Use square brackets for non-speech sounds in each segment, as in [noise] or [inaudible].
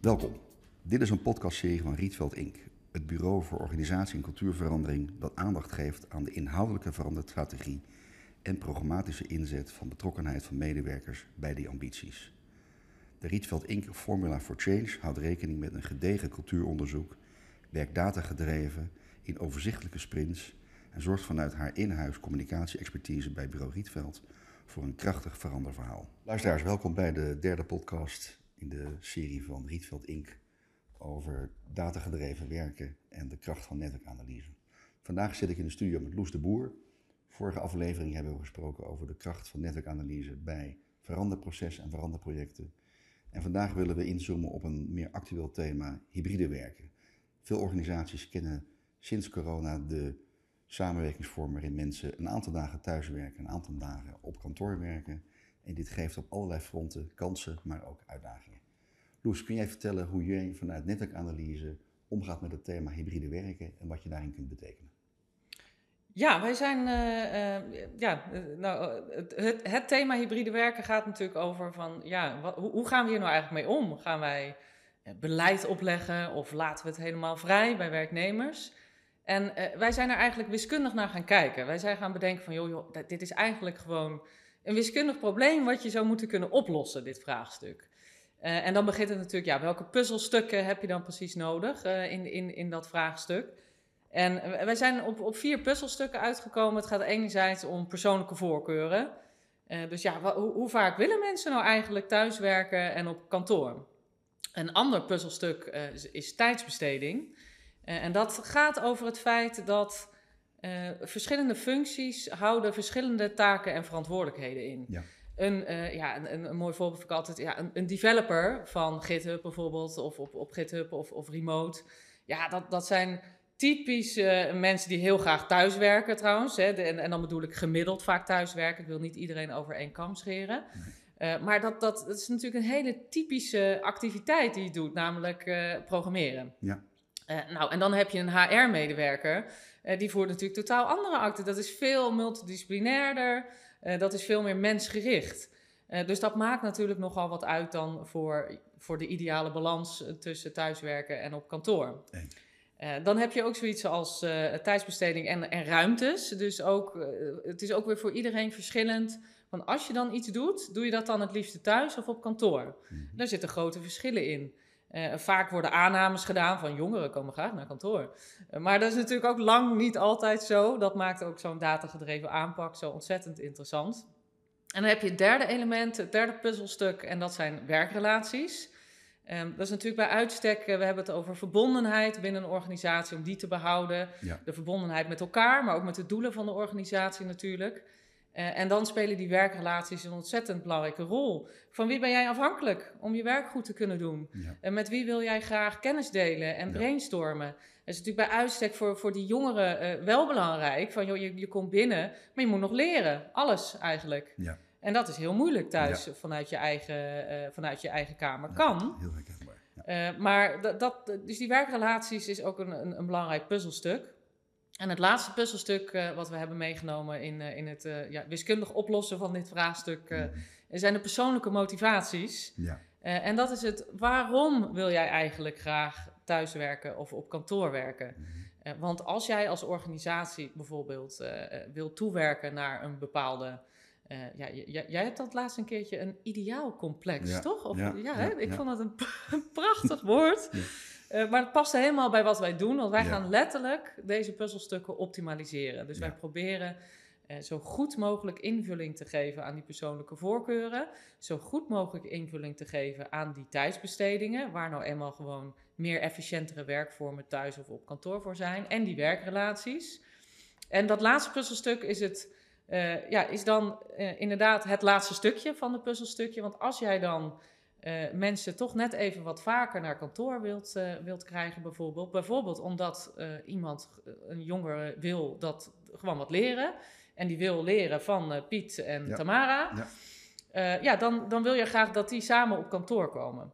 Welkom. Dit is een podcastserie van Rietveld Inc., het bureau voor organisatie en cultuurverandering dat aandacht geeft aan de inhoudelijke veranderstrategie en programmatische inzet van betrokkenheid van medewerkers bij die ambities. De Rietveld Inc. Formula for Change houdt rekening met een gedegen cultuuronderzoek, werkt datagedreven in overzichtelijke sprints en zorgt vanuit haar in-huis communicatie-expertise bij bureau Rietveld voor een krachtig veranderverhaal. Luisteraars, welkom bij de derde podcast in de serie van Rietveld Inc. over datagedreven werken en de kracht van netwerkanalyse. Vandaag zit ik in de studio met Loes de Boer. Vorige aflevering hebben we gesproken over de kracht van netwerkanalyse bij veranderprocessen en veranderprojecten. En vandaag willen we inzoomen op een meer actueel thema, hybride werken. Veel organisaties kennen sinds corona de samenwerkingsvorm waarin mensen een aantal dagen thuis werken, een aantal dagen op kantoor werken. En dit geeft op allerlei fronten kansen, maar ook uitdagingen. Loes, kun jij vertellen hoe jij vanuit netwerkanalyse omgaat met het thema hybride werken en wat je daarin kunt betekenen? Ja, wij zijn. Uh, uh, ja, nou, het, het, thema hybride werken gaat natuurlijk over van ja, wat, hoe, gaan we hier nou eigenlijk mee om? Gaan wij beleid opleggen of laten we het helemaal vrij bij werknemers? En wij zijn er eigenlijk wiskundig naar gaan kijken. Wij zijn gaan bedenken van joh, joh, dit is eigenlijk gewoon een wiskundig probleem wat je zou moeten kunnen oplossen, dit vraagstuk. Uh, en dan begint het natuurlijk, ja, welke puzzelstukken heb je dan precies nodig uh, in, in, in dat vraagstuk? En wij zijn op, op vier puzzelstukken uitgekomen. Het gaat enerzijds om persoonlijke voorkeuren. Uh, dus ja, hoe, hoe, vaak willen mensen nou eigenlijk thuiswerken en op kantoor? Een ander puzzelstuk is, tijdsbesteding. en dat gaat over het feit dat verschillende functies houden verschillende taken en verantwoordelijkheden in. Ja. Een, uh, ja, een, een, mooi voorbeeld vind ik altijd, ja, een, een, developer van GitHub bijvoorbeeld, of op, op GitHub of, of remote. Ja, dat, dat zijn typisch uh, mensen die heel graag thuiswerken trouwens. Hè, de, en, en, dan bedoel ik gemiddeld vaak thuiswerken. Ik wil niet iedereen over één kam scheren. Uh, maar dat, dat, dat, is natuurlijk een hele typische activiteit die je doet, namelijk programmeren. Ja. Nou, en dan heb je een HR-medewerker. die voert natuurlijk totaal andere acten. Dat is veel multidisciplinairder. Uh, dat is veel meer mensgericht. Dus dat maakt natuurlijk nogal wat uit dan voor, voor de ideale balans eh, tussen thuiswerken en op kantoor. Dan heb je ook zoiets als tijdsbesteding en, en ruimtes. Dus ook, het is ook weer voor iedereen verschillend. Van als je dan iets doet, doe je dat dan het liefste thuis of op kantoor? Mm Daar zitten grote verschillen in. Uh, vaak worden aannames gedaan van jongeren komen graag naar kantoor. Uh, maar dat is natuurlijk ook lang niet altijd zo. Dat maakt ook zo'n datagedreven aanpak zo ontzettend interessant. En dan heb je het derde element, het derde puzzelstuk, en dat zijn werkrelaties. Um, dat is natuurlijk bij uitstek, uh, we hebben het over verbondenheid binnen een organisatie, om die te behouden. Ja. De verbondenheid met elkaar, maar ook met de doelen van de organisatie natuurlijk. Uh, en dan spelen die werkrelaties een ontzettend belangrijke rol. Van wie ben jij afhankelijk om je werk goed te kunnen doen? Ja. En met wie wil jij graag kennis delen en ja. brainstormen? Dat is natuurlijk bij uitstek voor, voor die jongeren uh, wel belangrijk. Van joh, je, je komt binnen, maar je moet nog leren. Alles eigenlijk. Ja. En dat is heel moeilijk thuis vanuit, je eigen, uh, vanuit je eigen kamer. Kan. Heel herkenbaar. maar dat, dat, dus die werkrelaties is ook een, een, een belangrijk puzzelstuk. En het laatste puzzelstuk uh, wat we hebben meegenomen in, uh, in het uh, ja, wiskundig oplossen van dit vraagstuk mm. zijn de persoonlijke motivaties. Ja. en dat is het waarom wil jij eigenlijk graag thuiswerken of op kantoor werken? Mm. want als jij als organisatie bijvoorbeeld wil toewerken naar een bepaalde. ja, jij hebt dat laatst een keertje een ideaalcomplex, ja. toch? Of, ja, ik vond het een, een [laughs] prachtig woord. Uh, maar het past helemaal bij wat wij doen, want wij gaan letterlijk deze puzzelstukken optimaliseren. Dus ja. wij proberen uh, zo goed mogelijk invulling te geven aan die persoonlijke voorkeuren, zo goed mogelijk invulling te geven aan die tijdsbestedingen, waar nou eenmaal gewoon meer efficiëntere werkvormen thuis of op kantoor voor zijn, en die werkrelaties. En dat laatste puzzelstuk is, het, uh, ja, is dan inderdaad het laatste stukje van het puzzelstukje, want als jij dan uh, mensen toch net even wat vaker naar kantoor wilt, uh, wilt krijgen, bijvoorbeeld. Bijvoorbeeld omdat uh, iemand, een jongere, wil dat gewoon wat leren. En die wil leren van Piet en ja. Tamara. Ja, ja dan, dan wil je graag dat die samen op kantoor komen.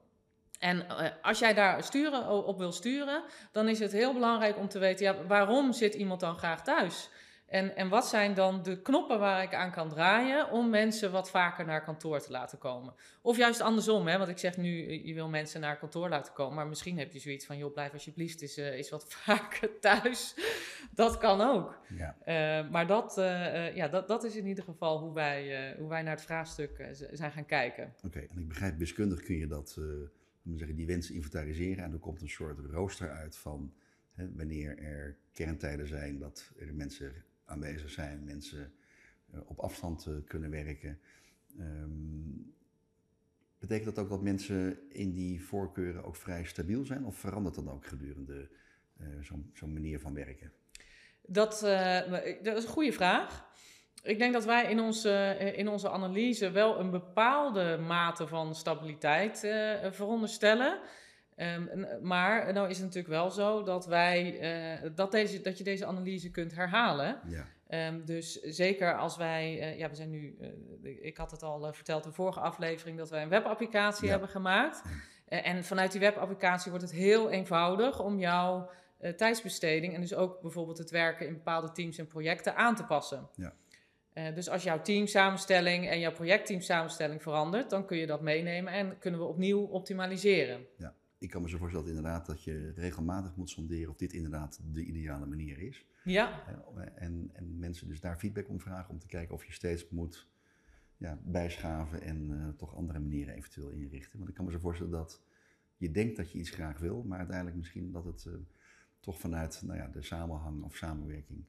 En als jij daar sturen, op wil sturen, dan is het heel belangrijk om te weten, ja, waarom zit iemand dan graag thuis? En, en wat zijn dan de knoppen waar ik aan kan draaien om mensen wat vaker naar kantoor te laten komen? Of juist andersom, hè? want ik zeg nu, je wil mensen naar kantoor laten komen, maar misschien heb je zoiets van, joh, blijf alsjeblieft eens, uh, eens wat [laughs] vaker thuis. dat kan ook. Ja. Uh, maar dat, uh, ja, dat, dat is in ieder geval hoe wij, hoe wij naar het vraagstuk zijn gaan kijken. Oké, en ik begrijp, wiskundig kun je dat, zeggen, die wensen inventariseren en er komt een soort rooster uit van hè, wanneer er kerntijden zijn dat er mensen aanwezig zijn, mensen uh, op afstand uh, kunnen werken. Um, betekent dat ook dat mensen in die voorkeuren ook vrij stabiel zijn of verandert dat ook gedurende uh, zo'n zo manier van werken? Dat, dat is een goede vraag. Ik denk dat wij in onze, in onze analyse wel een bepaalde mate van stabiliteit veronderstellen. Um, maar nou is het natuurlijk wel zo dat, wij, uh, dat, deze, dat je deze analyse kunt herhalen. Ja. Um, dus zeker als wij, uh, ja, we zijn nu, uh, ik had het al verteld in de vorige aflevering, dat wij een webapplicatie ja. hebben gemaakt. en vanuit die webapplicatie wordt het heel eenvoudig om jouw tijdsbesteding en dus ook bijvoorbeeld het werken in bepaalde teams en projecten aan te passen. Ja. dus als jouw teamsamenstelling en jouw projectteamsamenstelling verandert, dan kun je dat meenemen en kunnen we opnieuw optimaliseren. Ja ik kan me zo voorstellen dat inderdaad dat je regelmatig moet sonderen of dit inderdaad de ideale manier is. Ja. En, en mensen dus daar feedback om vragen om te kijken of je steeds moet ja, bijschaven en uh, toch andere manieren eventueel inrichten. Want ik kan me zo voorstellen dat je denkt dat je iets graag wil, maar uiteindelijk misschien dat het uh, toch vanuit nou ja, de samenhang of samenwerking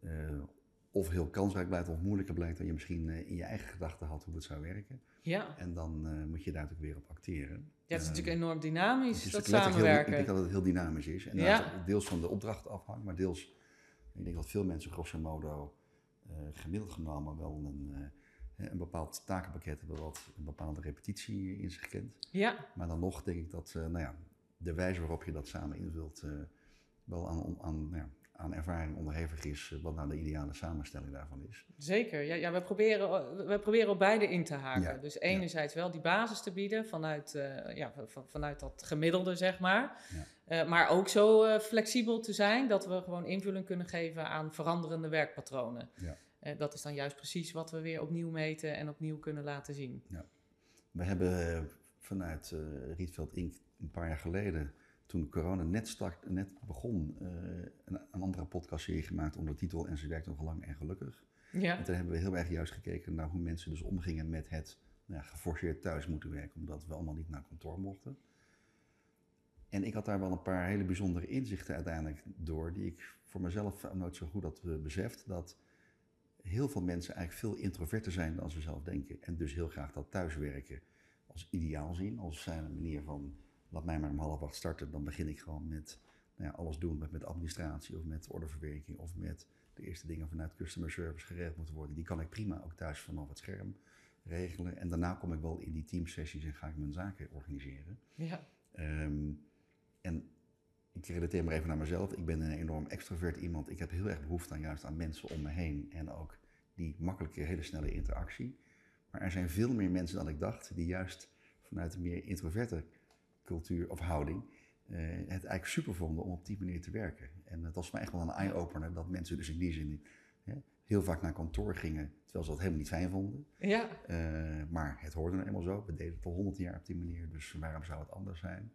uh, of heel kansrijk blijkt of moeilijker blijkt dan je misschien in je eigen gedachten had hoe het zou werken. Ja. En dan moet je daar natuurlijk weer op acteren. Ja, het is natuurlijk enorm dynamisch, dat samenwerken. Heel, ik denk dat het heel dynamisch is. En ja. deels van de opdracht afhangt, maar deels... Ik denk dat veel mensen grosso modo uh, gemiddeld genomen wel een, een bepaald takenpakket hebben wat een bepaalde repetitie in zich kent. Ja. Maar dan nog denk ik dat nou ja, de wijze waarop je dat samen invult wel aan, aan nou ja, aan ervaring onderhevig is wat nou de ideale samenstelling daarvan is. Zeker, ja, ja we, proberen, we proberen op beide in te haken. dus enerzijds wel die basis te bieden vanuit, uh, ja, van, vanuit dat gemiddelde, zeg maar. Uh, maar ook zo uh, flexibel te zijn dat we gewoon invulling kunnen geven aan veranderende werkpatronen. Ja. dat is dan juist precies wat we weer opnieuw meten en opnieuw kunnen laten zien. Ja. We hebben vanuit Rietveld Inc. een paar jaar geleden toen corona net, start, net begon, uh, een, een, andere podcastserie gemaakt onder de titel En ze werkt nog lang en gelukkig. Ja. En toen hebben we heel erg juist gekeken naar hoe mensen dus omgingen met het nou ja, geforceerd thuis moeten werken, omdat we allemaal niet naar kantoor mochten. En ik had daar wel een paar hele bijzondere inzichten uiteindelijk door, die ik voor mezelf nooit zo goed had beseft, dat heel veel mensen eigenlijk veel introverter zijn dan ze zelf denken. En dus heel graag dat thuiswerken als ideaal zien, als zijn manier van laat mij maar om half acht starten, dan begin ik gewoon met nou ja, alles doen met, met administratie of met orderverwerking of met de eerste dingen vanuit customer service geregeld moeten worden. Die kan ik prima ook thuis vanaf het scherm regelen. En daarna kom ik wel in die teamsessies en ga ik mijn zaken organiseren. Ja. Um, en ik relateer maar even naar mezelf. Ik ben een enorm extrovert iemand. Ik heb heel erg behoefte aan juist aan mensen om me heen en ook die makkelijke, hele snelle interactie. Maar er zijn veel meer mensen dan ik dacht die juist vanuit een meer introverte cultuur of houding. Uh, het eigenlijk super vonden om op die manier te werken. En het was voor mij echt wel een eye-opener dat mensen dus in die zin hè, heel vaak naar kantoor gingen, terwijl ze dat helemaal niet fijn vonden. Ja. Uh, maar het hoorde nou eenmaal zo. We deden het al honderd jaar op die manier, dus waarom zou het anders zijn?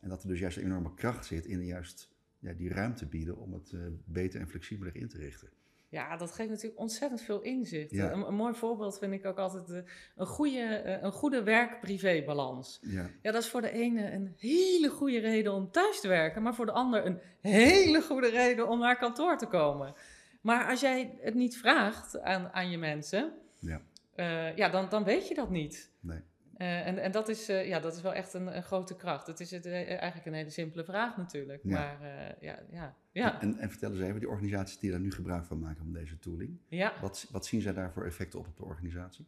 En dat er dus juist een enorme kracht zit in juist ja, die ruimte bieden om het uh, beter en flexibeler in te richten. Ja, dat geeft natuurlijk ontzettend veel inzicht. Een, een, mooi voorbeeld vind ik ook altijd een, goede, eh, een goede werk-privé-balans. Ja. ja, dat is voor de ene een hele goede reden om thuis te werken, maar voor de ander een hele goede reden om naar kantoor te komen. Maar als jij het niet vraagt aan, aan je mensen, ja. Uh, ja, dan, dan weet je dat niet. Nee. Uh, en en dat, is, uh, ja, dat is wel echt een, een grote kracht. Het is het, eigenlijk een hele simpele vraag natuurlijk. Ja. Maar ja, ja, ja. En, en vertel eens even, die organisaties die daar nu gebruik van maken van deze tooling. Ja. Wat, wat zien zij daar voor effecten op op de organisatie?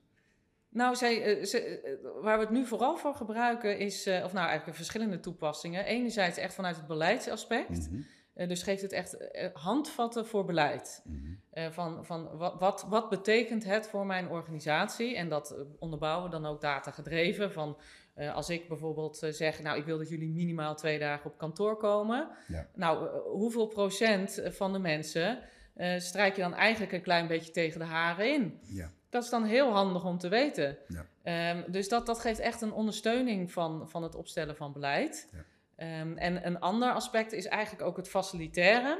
Nou, zij, ze, waar we het nu vooral voor gebruiken is, of nou eigenlijk verschillende toepassingen. Enerzijds echt vanuit het beleidsaspect. Mm uh, dus geeft het echt uh, handvatten voor beleid. Mm -hmm. uh, van van wat, wat, wat betekent het voor mijn organisatie? En dat onderbouwen dan ook data gedreven. Van als ik bijvoorbeeld zeg, nou ik wil dat jullie minimaal twee dagen op kantoor komen. Ja. Nou, hoeveel procent van de mensen strijk je dan eigenlijk een klein beetje tegen de haren in. Ja. Dat is dan heel handig om te weten. Ja. Ehm, dus dat, dat geeft echt een ondersteuning van, van het opstellen van beleid. Ja. Ehm, en een ander aspect is eigenlijk ook het faciliteren.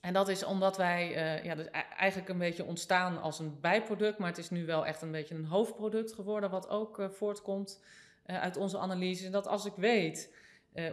En dat is omdat wij uh, ja, dus eigenlijk een beetje ontstaan als een bijproduct, maar het is nu wel echt een beetje een hoofdproduct geworden, wat ook uh, voortkomt uh, uit onze analyse. Dat als ik weet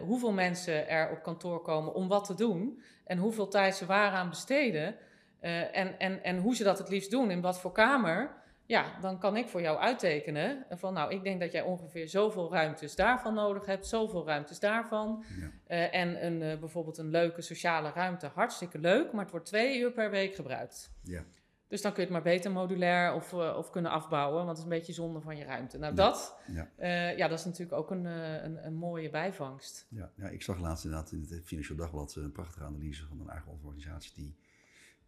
hoeveel mensen er op kantoor komen om wat te doen en hoeveel tijd ze waaraan besteden en, en, en hoe ze dat het liefst doen, in wat voor kamer, ja, dan kan ik voor jou uittekenen van nou, ik denk dat jij ongeveer zoveel ruimtes daarvan nodig hebt, zoveel ruimtes daarvan. Ja. Uh, en een, uh, bijvoorbeeld een leuke sociale ruimte, hartstikke leuk, maar het wordt twee uur per week gebruikt. Ja. Dus dan kun je het maar beter modulair of, uh, of kunnen afbouwen, want het is een beetje zonde van je ruimte. Nou, Ja. dat, Ja. ja, dat is natuurlijk ook een, een, een mooie bijvangst. Ja, ja, ik zag laatst inderdaad in het Financieel Dagblad een prachtige analyse van een eigen organisatie die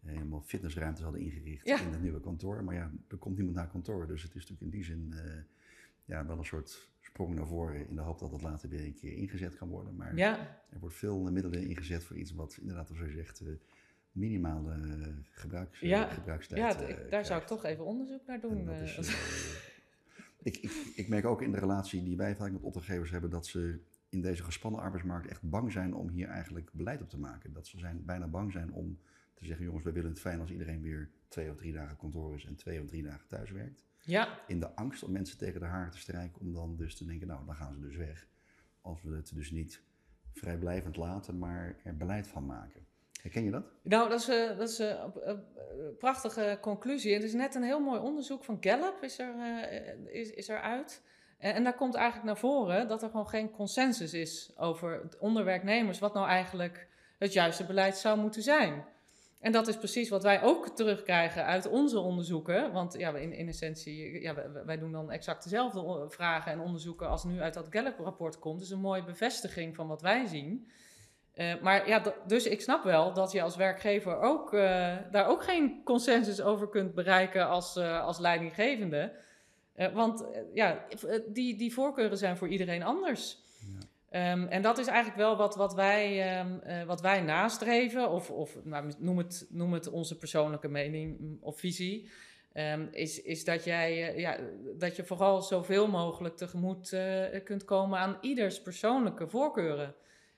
helemaal fitnessruimtes hadden ingericht Ja. in het nieuwe kantoor. Maar ja, er komt niemand naar kantoor, dus het is natuurlijk in die zin eh, ja, wel een soort sprong naar voren in de hoop dat het later weer een keer ingezet kan worden. Maar Ja, er wordt veel middelen ingezet voor iets wat inderdaad, zoals je zegt, eh, minimale eh, gebruiks, Ja. gebruikstijd ja daar zou ik toch even onderzoek naar En doen. dat is, [laughs] ik, ik, ik merk ook in de relatie die wij vaak met opdrachtgevers hebben, dat ze in deze gespannen arbeidsmarkt echt bang zijn om hier eigenlijk beleid op te maken. Dat ze zijn, bijna bang zijn om te zeggen, jongens, we willen het fijn als iedereen weer twee of drie dagen kantoor is en twee of drie dagen thuis werkt. ja, In de angst om mensen tegen de haren te strijken, om dan dus te denken, nou, dan gaan ze dus weg. Als we het dus niet vrijblijvend laten, maar er beleid van maken. Herken je dat? Nou, dat is, eh, dat is eh, een een prachtige conclusie. Het is net een heel mooi onderzoek van Gallup is er, eh, is, is er uit. En, en daar komt eigenlijk naar voren dat er gewoon geen consensus is over het onder werknemers wat nou eigenlijk het juiste beleid zou moeten zijn. En dat is precies wat wij ook terugkrijgen uit onze onderzoeken. Want ja, in, in essentie, ja, wij, doen dan exact dezelfde o- vragen en onderzoeken als nu uit dat Gallup-rapport komt. Dus een mooie bevestiging van wat wij zien. Eh, maar ja, dus ik snap wel dat je als werkgever ook, eh, daar ook geen consensus over kunt bereiken als, eh, als leidinggevende. Eh, want eh, ja, eh, die, die voorkeuren zijn voor iedereen anders. Ehm, en dat is eigenlijk wel wat, wat, wij, ehm, eh, wat wij nastreven, of, of nou, noem, het, noem het onze persoonlijke mening mm, of visie. ehm, is, is dat, jij, eh, ja, dat je vooral zoveel mogelijk tegemoet eh, kunt komen aan ieders persoonlijke voorkeuren.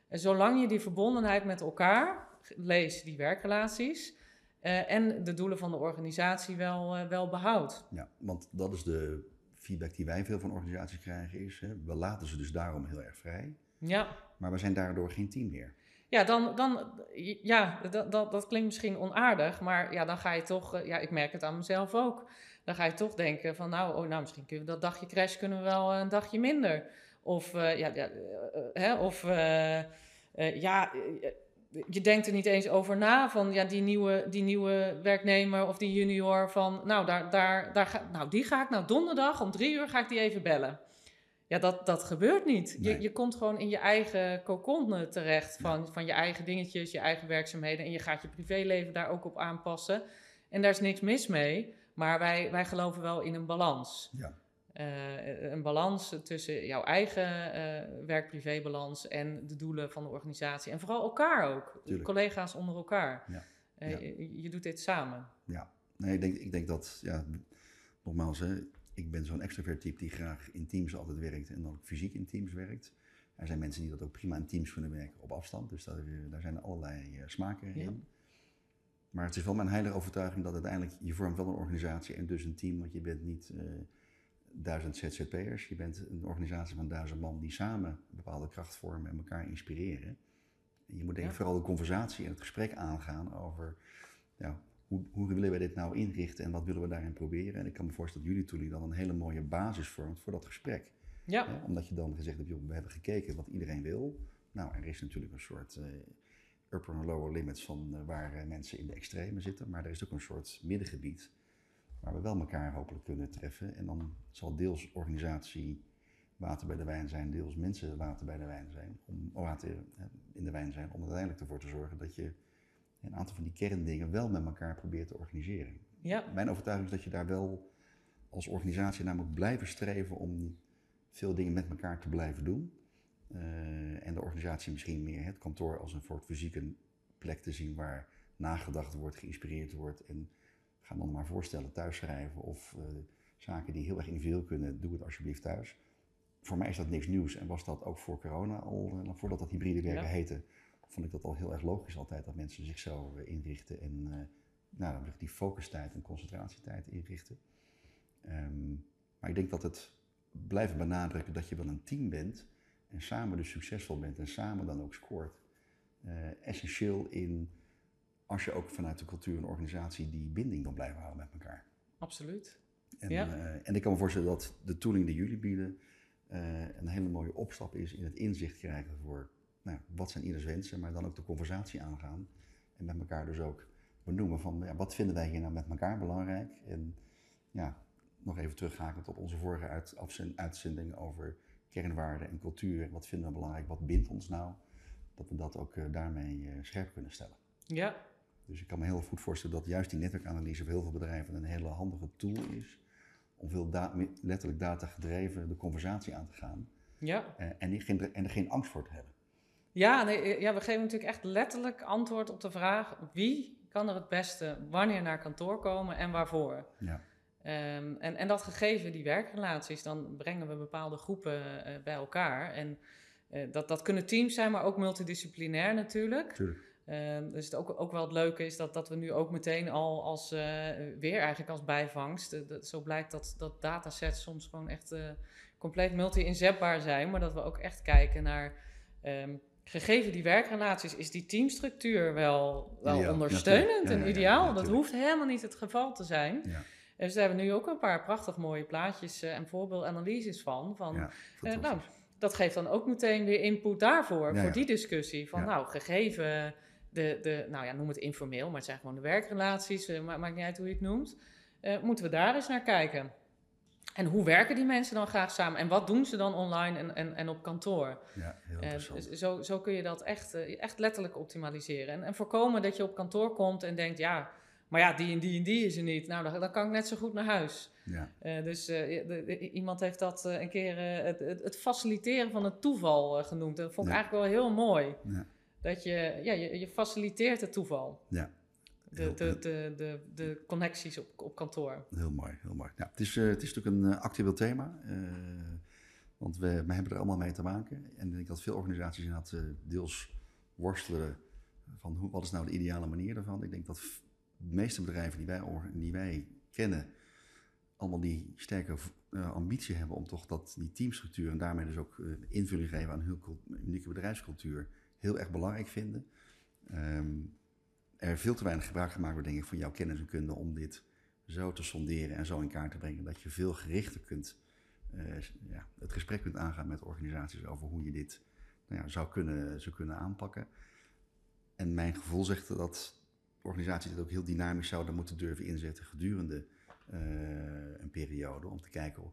En zolang je die verbondenheid met elkaar, lees die werkrelaties, en de doelen van de organisatie wel, wel behoudt. Ja, want dat is de feedback die wij veel van organisaties krijgen, is hè, we laten ze dus daarom heel erg vrij. Ja, Maar we zijn daardoor geen team meer. ja, dan, dan, ja dat, dat, dat klinkt misschien onaardig, maar ja, dan ga je toch, eh, ja, ik merk het aan mezelf ook. Dan ga je toch denken van, nou, oh, nou misschien kunnen we dat dagje crash kunnen we wel een dagje minder. Of, eh, ja, ja, eh, eh, hè, of eh, eh, ja, eh, je denkt er niet eens over na van, ja, die nieuwe, die nieuwe werknemer of die junior van, nou, daar, daar, daar ga, nou, die ga ik nou donderdag om drie uur ga ik die even bellen. Ja, dat, dat gebeurt niet. Je, Nee. je komt gewoon in je eigen cocon terecht van, van je eigen dingetjes, je eigen werkzaamheden. En je gaat je privéleven daar ook op aanpassen. En daar is niks mis mee. Maar wij, wij geloven wel in een balans. Ja. Eh, een balans tussen jouw eigen eh werk-privé-balans en de doelen van de organisatie. En vooral elkaar ook. Tuurlijk. Collega's onder elkaar. Ja. Eh, Ja. je, je doet dit samen. Ja, nee, ik denk, ik denk dat, ja, nogmaals, hè, ik ben zo'n extrovert type die graag in teams altijd werkt en dan ook fysiek in teams werkt. Er zijn mensen die dat ook prima in teams kunnen werken op afstand, dus daar, daar zijn allerlei eh, smaken Ja. in. Maar het is wel mijn heilige overtuiging dat uiteindelijk, je vormt wel een organisatie en dus een team, want je bent niet eh, duizend ZZP'ers, je bent een organisatie van duizend man die samen een bepaalde kracht vormen en elkaar inspireren. En je moet denk ik Ja. vooral de conversatie en het gesprek aangaan over ja, hoe, hoe willen we dit nou inrichten en wat willen we daarin proberen. En ik kan me voorstellen dat jullie tooling dan een hele mooie basis vormt voor dat gesprek. Ja? Omdat je dan gezegd hebt, joh, we hebben gekeken wat iedereen wil. Nou, er is natuurlijk een soort eh, upper en lower limits van eh, waar eh, mensen in de extreme zitten. Maar er is ook een soort middengebied waar we wel elkaar hopelijk kunnen treffen. En dan zal deels organisatie water bij de wijn zijn, deels mensen water bij de wijn zijn. Om, water in de wijn zijn, om uiteindelijk ervoor te zorgen dat je een aantal van die kerndingen wel met elkaar probeert te organiseren. ja, Mijn overtuiging is dat je daar wel als organisatie naar moet blijven streven om veel dingen met elkaar te blijven doen. Eh, en de organisatie misschien meer het kantoor als een soort fysieke plek te zien waar nagedacht wordt, geïnspireerd wordt. En ga dan maar voorstellen thuis schrijven of uh, zaken die heel erg individueel kunnen, doe het alsjeblieft thuis. Voor mij is dat niks nieuws en was dat ook voor corona al, uh, voordat dat hybride werken ja. heette, vond ik dat al heel erg logisch altijd dat mensen zich zo uh, inrichten en nou, die focustijd en concentratietijd inrichten. Um, maar ik denk dat het blijven benadrukken dat je wel een team bent en samen dus succesvol bent en samen dan ook scoort, essentieel in als je ook vanuit de cultuur en organisatie die binding dan blijven houden met elkaar. Absoluut. En, ja. uh, en ik kan me voorstellen dat de tooling die jullie bieden uh, een hele mooie opstap is in het inzicht krijgen voor nou, wat zijn ieders wensen, maar dan ook de conversatie aangaan. En met elkaar dus ook benoemen van ja, wat vinden wij hier nou met elkaar belangrijk. En ja, nog even terughaken tot onze vorige uit, uitzending over kernwaarden en cultuur. Wat vinden we belangrijk? Wat bindt ons nou? Dat we dat ook uh, daarmee scherp kunnen stellen. Ja, dus ik kan me heel goed voorstellen dat juist die netwerkanalyse voor heel veel bedrijven een hele handige tool is om veel da letterlijk data gedreven de conversatie aan te gaan. Ja. Uh, en, geen, en er geen angst voor te hebben. Ja, nee, ja, we geven natuurlijk echt letterlijk antwoord op de vraag wie kan er het beste wanneer naar kantoor komen en waarvoor. Ja. Um, en, en dat gegeven die werkrelaties, dan brengen we bepaalde groepen uh, bij elkaar. En uh, dat, dat kunnen teams zijn, maar ook multidisciplinair natuurlijk. Tuurlijk. Uh, dus het ook, ook wel het leuke is dat, dat we nu ook meteen al als uh, weer eigenlijk als bijvangst. Uh, dat, zo blijkt dat, dat datasets soms gewoon echt compleet multi-inzetbaar zijn. Maar dat we ook echt kijken naar. Um, gegeven die werkrelaties, is die teamstructuur wel, wel ja, ondersteunend en ideaal. dat hoeft helemaal niet het geval te zijn. Dus daar hebben we nu ook een paar prachtig mooie plaatjes en voorbeeldanalyses van. van nou, dat geeft dan ook meteen weer input daarvoor, voor die discussie. Van nou, gegeven de, de, nou ja, noem het informeel, maar het zijn gewoon de werkrelaties, uh, maakt niet uit hoe je het noemt. Uh, moeten we daar eens naar kijken. En hoe werken die mensen dan graag samen? En wat doen ze dan online en, en, en op kantoor? Ja, heel uh, zo, zo kun je dat echt, echt letterlijk optimaliseren. En, en voorkomen dat je op kantoor komt en denkt, ja, maar ja, die en die en die is er niet. Nou, dan, dan kan ik net zo goed naar huis. Ja. dus de, de, iemand heeft dat een keer het, het, het, faciliteren van het toeval genoemd. Dat vond ik ja. eigenlijk wel heel mooi. Ja dat je, ja, je, je faciliteert het toeval. Ja. De, de, de, de, de connecties op, op kantoor. Heel mooi, heel mooi. Ja, het, is, uh, het is natuurlijk een uh, actueel thema. Uh, want we, we hebben er allemaal mee te maken. En ik denk dat veel organisaties inderdaad deels worstelen van hoe, wat is nou de ideale manier daarvan. Ik denk dat de meeste bedrijven die wij, die wij kennen, allemaal die sterke ambitie hebben om toch dat, die teamstructuur en daarmee dus ook invulling geven aan hun unieke bedrijfscultuur heel erg belangrijk vinden. Um, er veel te weinig gebruik gemaakt wordt, denk ik, van jouw kennis en kunde om dit zo te sonderen en zo in kaart te brengen dat je veel gerichter kunt, uh, ja, het gesprek kunt aangaan met organisaties over hoe je dit nou ja, zou, kunnen, zou kunnen aanpakken. En mijn gevoel zegt dat organisaties dit ook heel dynamisch zouden moeten durven inzetten gedurende uh, een periode om te kijken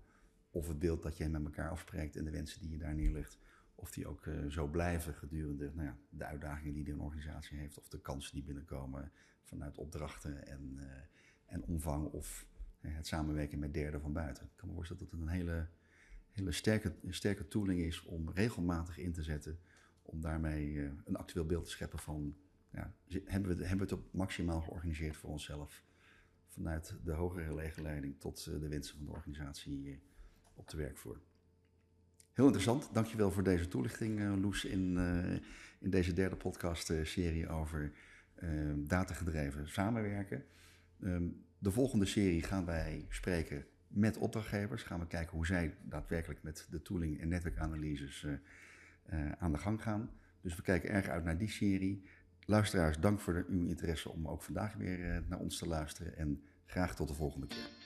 of het beeld dat jij met elkaar afspreekt en de wensen die je daar neerlegt, of die ook uh, zo blijven gedurende nou ja, de uitdagingen die de organisatie heeft, of de kansen die binnenkomen vanuit opdrachten en, uh, en omvang, of het samenwerken met derden van buiten. Ik kan me voorstellen dat het een hele, hele sterke, sterke tooling is om regelmatig in te zetten, om daarmee een actueel beeld te scheppen van, ja, hebben, we, hebben we het op maximaal georganiseerd voor onszelf, vanuit de hogere legerleiding tot de wensen van de organisatie op de werkvloer. Heel interessant. Dankjewel voor deze toelichting, uh, Loes, in, uh, in deze derde podcast-serie over uh, datagedreven samenwerken. Um, de volgende serie gaan wij spreken met opdrachtgevers. Gaan we kijken hoe zij daadwerkelijk met de tooling en netwerkanalyses aan de gang gaan. Dus we kijken erg uit naar die serie. Luisteraars, dank voor uw interesse om ook vandaag weer naar ons te luisteren. En graag tot de volgende keer.